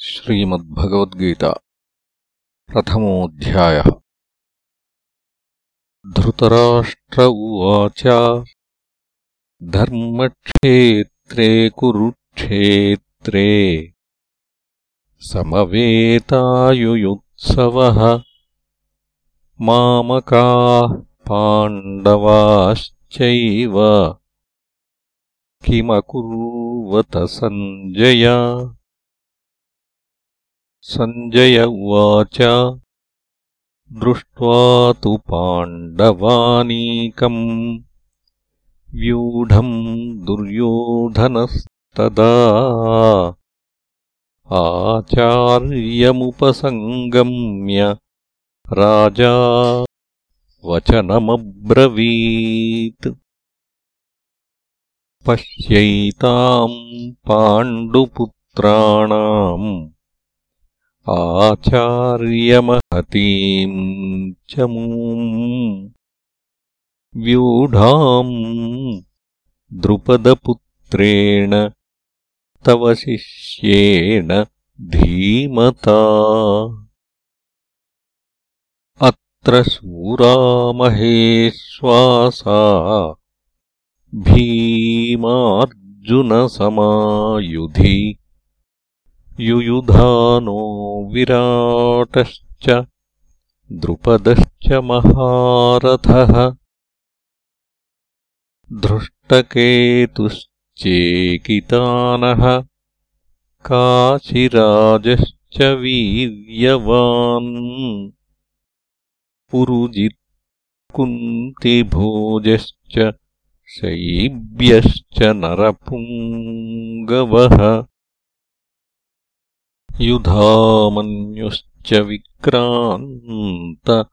श्रीमद्भगवद्गीता प्रथमोऽध्यायः। धृतराष्ट्र उवाच धर्मक्षेत्रे कुरुक्षेत्रे समवेतायुयुत्सवः मामकाः पाण्डवाश्चैव किमकुर्वत सञ्जय सञ्जय उवाच। दृष्ट्वा तु पाण्डवानीकम् व्यूढम् दुर्योधनस्तदा। आचार्यमुपसङ्गम्य राजा वचनमब्रवीत्। पश्यैताम् पाण्डुपुत्राणाम् आचार्यमहतीम् च व्यूढाम् द्रुपदपुत्रेण तव शिष्येण धीमता। अत्र शूरामहेश्वासा भीमार्जुनसमायुधि युयुधानो विराटश्च द्रुपदश्च महारथः। धृष्टकेतुश्चेकितानः काशिराजश्च वीर्यवान्। पुरुजित्कुन्तिभोजश्च शैब्यश्च नरपुङ्गवः युधामन्युश्च विक्रान्त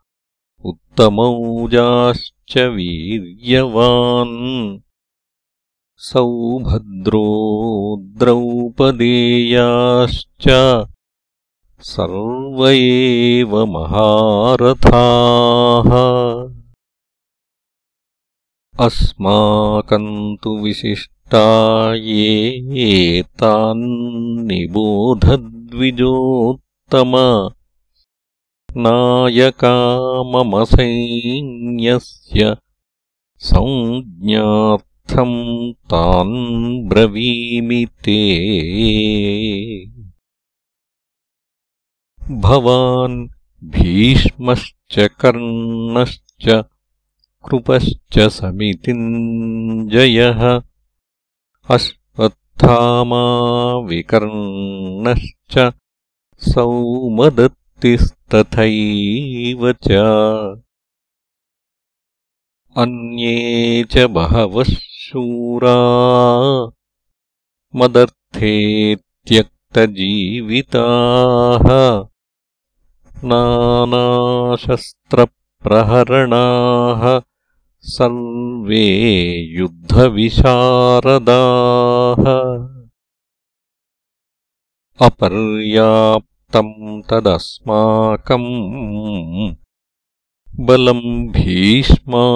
उत्तमौजाश्च वीर्यवान्। सौभद्रो द्रौपदेयाश्च सर्व एव महारथाः। अस्माकम् तु विशिष्टा ये तान्निबोधद् द्विजोत्तम नायका मम सैन्यस्य संज्ञार्थम् तान् ब्रवीमि ते। भवान् भीष्मश्च कर्णश्च कृपश्च समितिञ्जयः विकर्णश्च सौमदत्तिस्तथैव च। अन्ये च बहवः शूरा मदर्थे त्यक्तजीविताः नानाशस्त्रप्रहरणाः सर्वे युद्धविशारदाः अपर्याप्तम् तदस्माकम् बलम् भीष्माभिरक्षितम्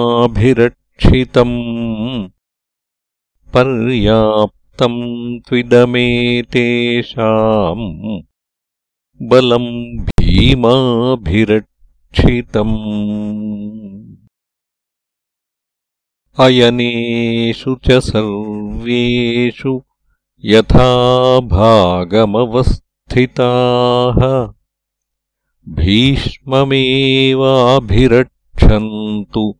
पर्याप्तम् त्विदमेतेषाम् बलम् भीमाभिरक्षितम् अयनेषु च सर्वेषु यथा भागमवस्थिताः। भीष्ममेवाभिरक्षन्तु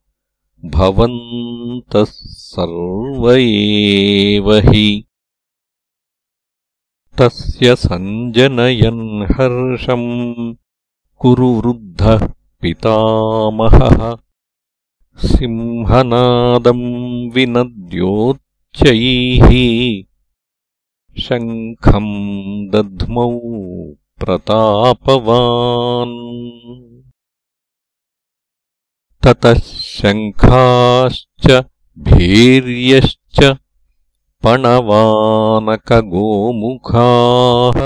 भवन्तः सर्व एव हि। तस्य सञ्जनयन् हर्षम् कुरु वृद्धः पितामहः सिंहनादम् विनद्योच्चैः शङ्खम् दध्मौ प्रतापवान्। ततः शङ्खाश्च भीर्यश्च पणवानकगोमुखाः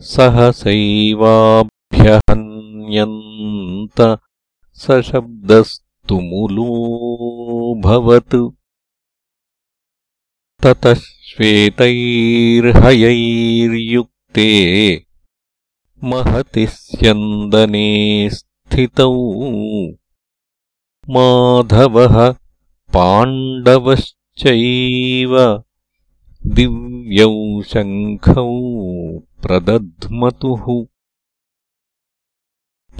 सहसैवाभ्यहन्यन्त तुमुलोऽभवत् ततः श्वेतैर्हयैर्युक्तैः महति स्यन्दने स्थितौ। माधवः पाण्डवश्चैव दिव्यौ शङ्खौ प्रदध्मतुः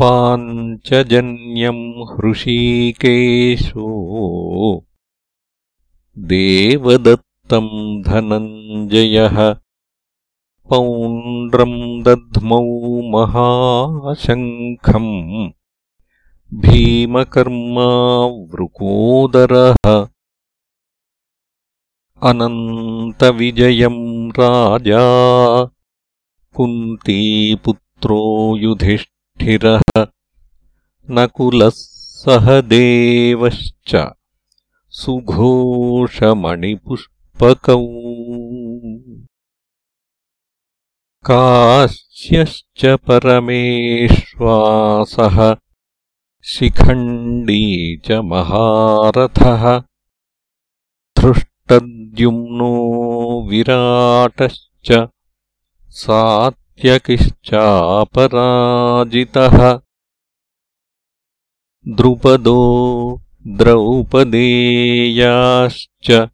पाञ्चजन्यम् हृषीकेशो। देवदत्तम् धनञ्जयः। पौण्ड्रम् दध्मौ महाशङ्खम्। भीमकर्मा वृकोदरः अनन्तविजयम् राजा। कुन्तीपुत्रो युधिष्ठिरः नकुलः सह देवश्च सुघोषमणिपुष्पकौ। काश्यश्च परमेश्वासः शिखण्डी च महारथः धृष्टद्युम्नो विराटश्च सात्यकिश्चापराजितः द्रुपदो द्रौपदेयाश्च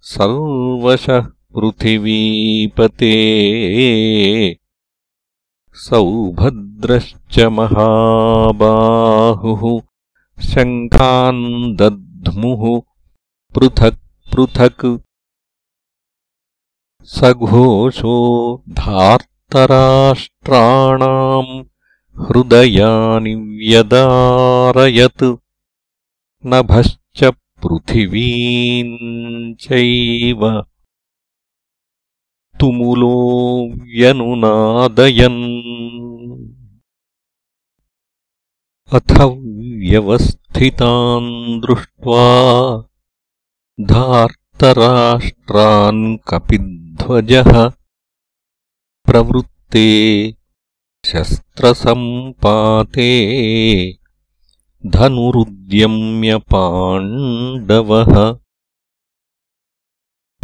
सर्वशः पृथिवीपते। सौभद्रश्च महाबाहुः। शङ्खान् दध्मुः पृथक् पृथक्। सघोषो धार्तराष्ट्राणाम् हृदयानि व्यदारयत्। नभश्च पृथिवीम् चैव। तुमुलो व्यनुनादयन्। अथ व्यवस्थितान् दृष्ट्वा धार्तराष्ट्रान् कपिध्वजः प्रवृत्ते शस्त्रसम्पाते धनुरुद्यम्यपाण्डवः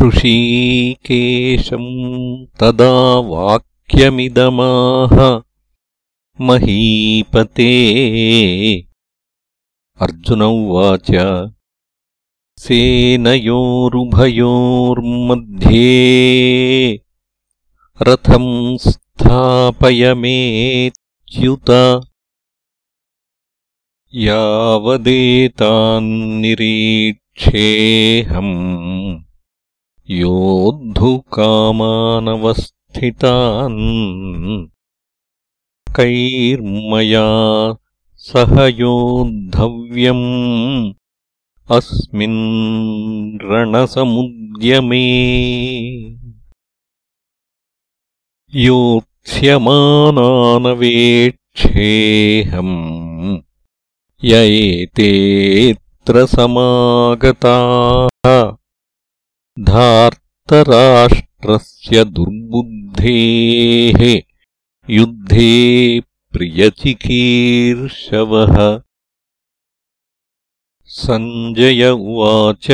ऋषीकेशम् तदा वाक्यमिदमाह महीपते। अर्जुन उवाच सेनयोरुभयोर्मध्ये रथम् स्थापयमेच्युत। यावदेतान्निरीक्षेऽहम् योद्धुकामानवस्थितान्। कैर्मया सह योद्धव्यम्। अस्मिन् रणसमुद्यमे योत्स्यमानानवेक्षेऽहम् य एतेऽत्र समागताः धार्तराष्ट्रस्य दुर्बुद्धेः युद्धे प्रियचिकीर्षवः। सञ्जय उवाच।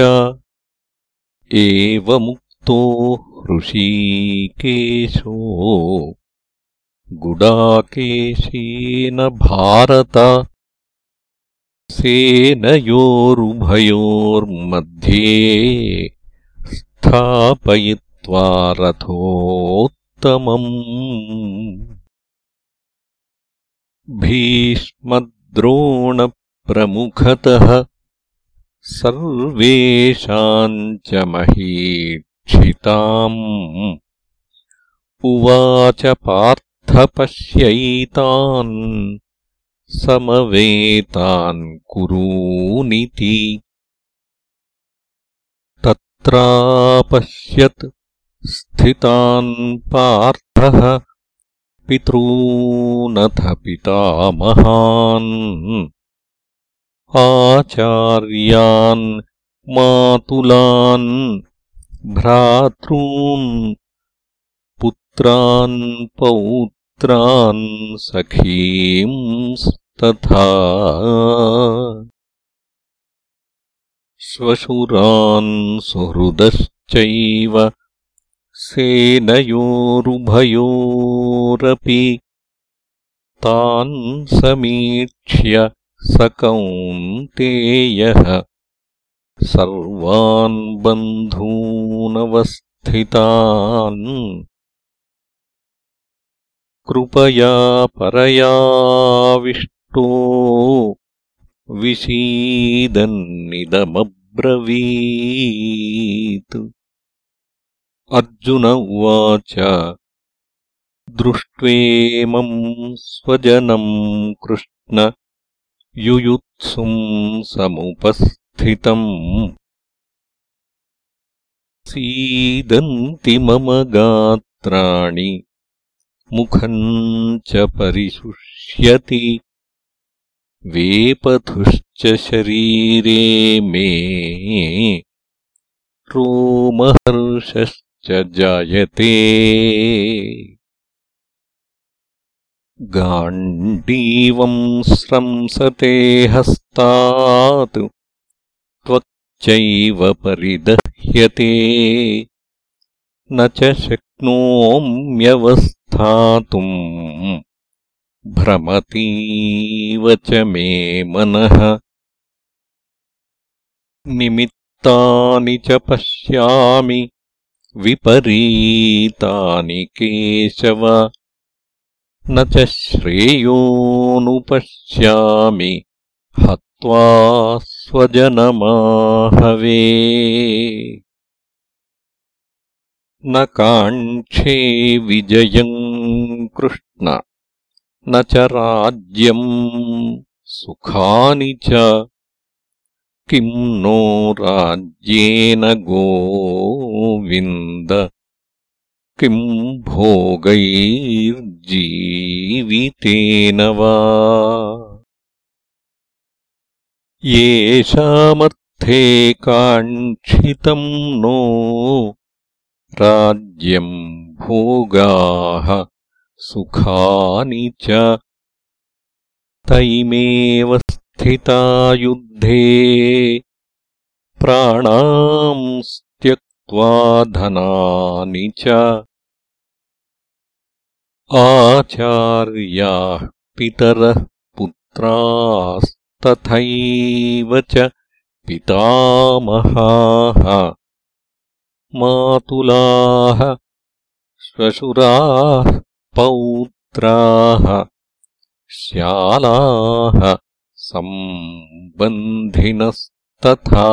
एवमुक्तो हृषीकेशो गुडाकेशेन भारत सेनयोरुभयोर्मध्ये स्थापयित्वा रथोत्तमम्। भीष्मद्रोणप्रमुखतः सर्वेषाम् च महीक्षिताम् उवाच पार्थपश्यैतान् समवेतान् कुरूनिति। तत्रापश्यत् स्थितान् पार्थः पितॄनथ पितामहान्। आचार्यान् मातुलान् भ्रातॄन् पुत्रान् पौत्रान् सखींस्तथा श्वशुरान् सुहृदश्चैव सेनयोरुभयोरपि तान् समीक्ष्य स कौन्तेयः सर्वान् बन्धूनवस्थितान् कृपया परयाविष्टो विषीदन्निदमब्रवीत् अर्जुन उवाच दृष्ट्वेमम् स्वजनम् कृष्ण युयुत्सुम् समुपस्थितम् सीदन्ति मम गात्राणि मुखम् च परिशुष्यति। वेपथुश्च शरीरे मे रोमहर्षश्च जायते। गाण्डीवम् स्रंसते हस्तात् त्वच्चैव परिदह्यते। न च शक्नोम्यवस्थातुम्। भ्रमतीव च मे मनः। निमित्तानि च पश्यामि। विपरीतानि केशव। न च श्रेयोऽनुपश्यामि। हत्वा स्वजनमाहवे। न काङ्क्षे विजयम् कृष्ण न च राज्यम् सुखानि च। किम् नो राज्येन गोविन्द किम् भोगैर्जीवितेन वा येषामर्थे काङ्क्षितम् नो राज्यम् भोगाः सुखानि च तैमेव स्थिता युद्धे प्राणांस्त्यक्त्वा धनानि च आचार्याः पितरः पुत्रास्तथैव च पितामहाः मातुलाः श्वशुराः पौत्राः श्यालाः सम्बन्धिनस्तथा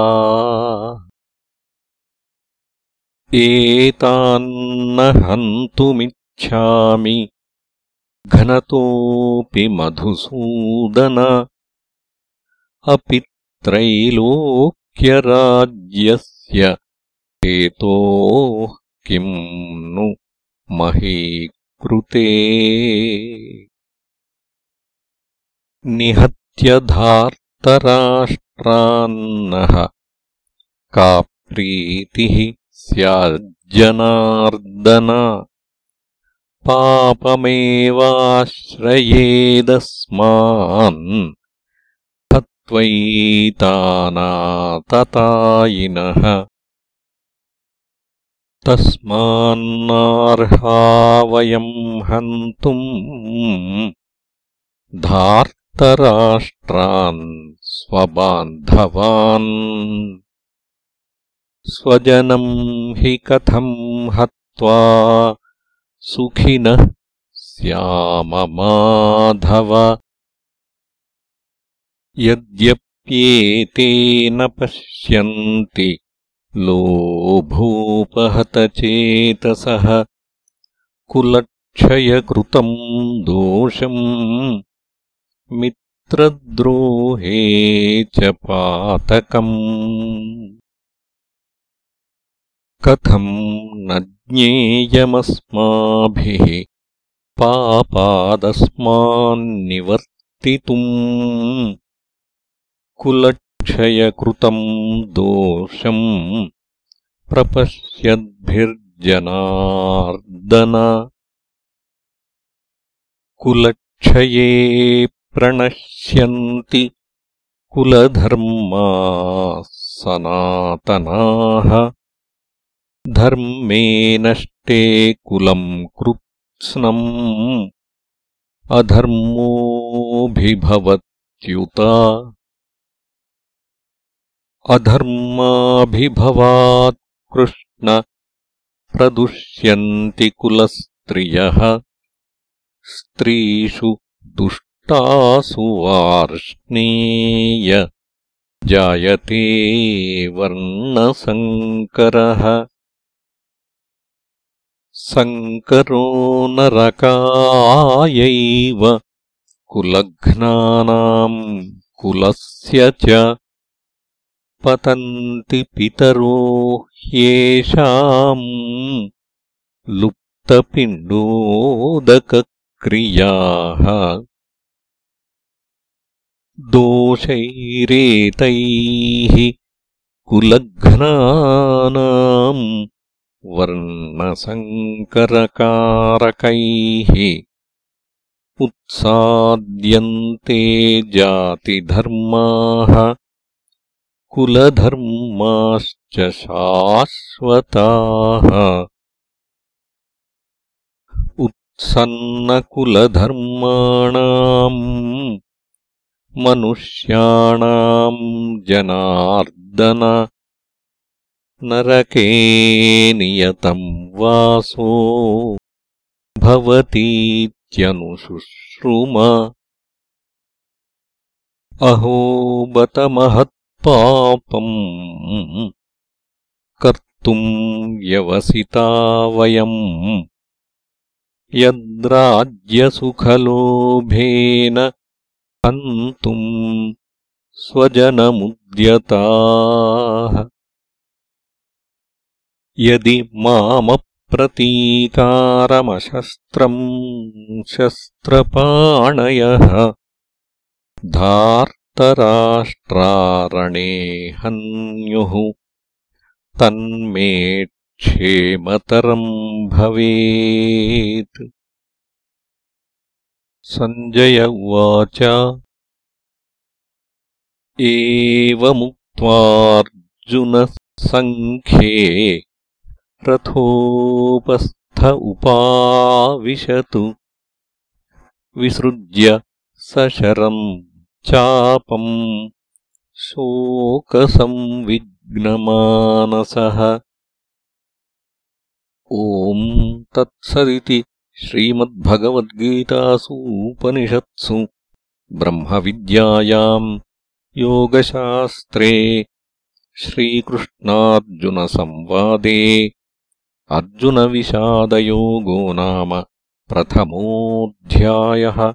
एतान्न हन्तुमिच्छामि घनतोऽपि मधुसूदन अपि त्रैलोक्यराज्यस्य हेतोः किम् नु महीकृते? निहत्यधार्तराष्ट्रान्नः का प्रीतिः स्याज्जनार्दन? पापमेवाश्रयेदस्मान् हत्वैतानाततायिनः तस्मान्नार्हा वयम् हन्तुम् धार्तराष्ट्रान् स्वबान्धवान्। स्वजनम् हि कथम् हत्वा सुखिनः स्याममाधव यद्यप्येतेन पश्यन्ति लोभोपहतचेतसः कुलक्षयकृतम् दोषम् मित्रद्रोहे च पातकम्। कथम् न ज्ञेयमस्माभिः पापादस्मान्निवर्तितुम् कुलक्षयकृतम् दोषम् प्रपश्यद्भिर्जनार्दन। कुलक्षये प्रणश्यन्ति कुलधर्माः सनातनाः धर्मे नष्टे कुलम् कृत्स्नम् अधर्मोऽभिभवत्युत अधर्माभिभवात् कृष्ण प्रदुष्यन्ति कुलस्त्रियः। स्त्रीषु दुष्टासु वार्ष्णेय। जायते वर्णसङ्करः सङ्करो नरकायैव कुलघ्नानाम् कुलस्य च पतन्ति पितरो ह्येषाम् लुप्तपिण्डोदकक्रियाः। दोषैरेतैः कुलघ्नानाम् वर्णसङ्करकारकैः उत्साद्यन्ते जातिधर्माः कुलधर्माश्च शाश्वताः। उत्सन्नकुलधर्माणाम् मनुष्याणाम् जनार्दन नरके नियतम् वासो भवतीत्यनुशुश्रुम। अहो बत महत्पापम् कर्तुम् व्यवसिता वयम्। यद्राज्यसुखलोभेन हन्तुम् स्वजनमुद्यताः। यदि मामप्रतीकारमशस्त्रम् शस्त्रपाणयः धार्तराष्ट्रारणे हन्युः तन्मे क्षेमतरम् भवेत्। सञ्जय उवाच। एवमुक्त्वार्जुनः सङ्ख्ये रथोपस्थ उपाविशतु। विसृज्य सशरम् चापम् शोकसंविघ्नमानसः। ॐ तत्सदिति श्रीमद्भगवद्गीतासूपनिषत्सु। ब्रह्मविद्यायाम् योगशास्त्रे श्रीकृष्णार्जुनसंवादे अर्जुनविषादयोगो नाम प्रथमोऽध्यायः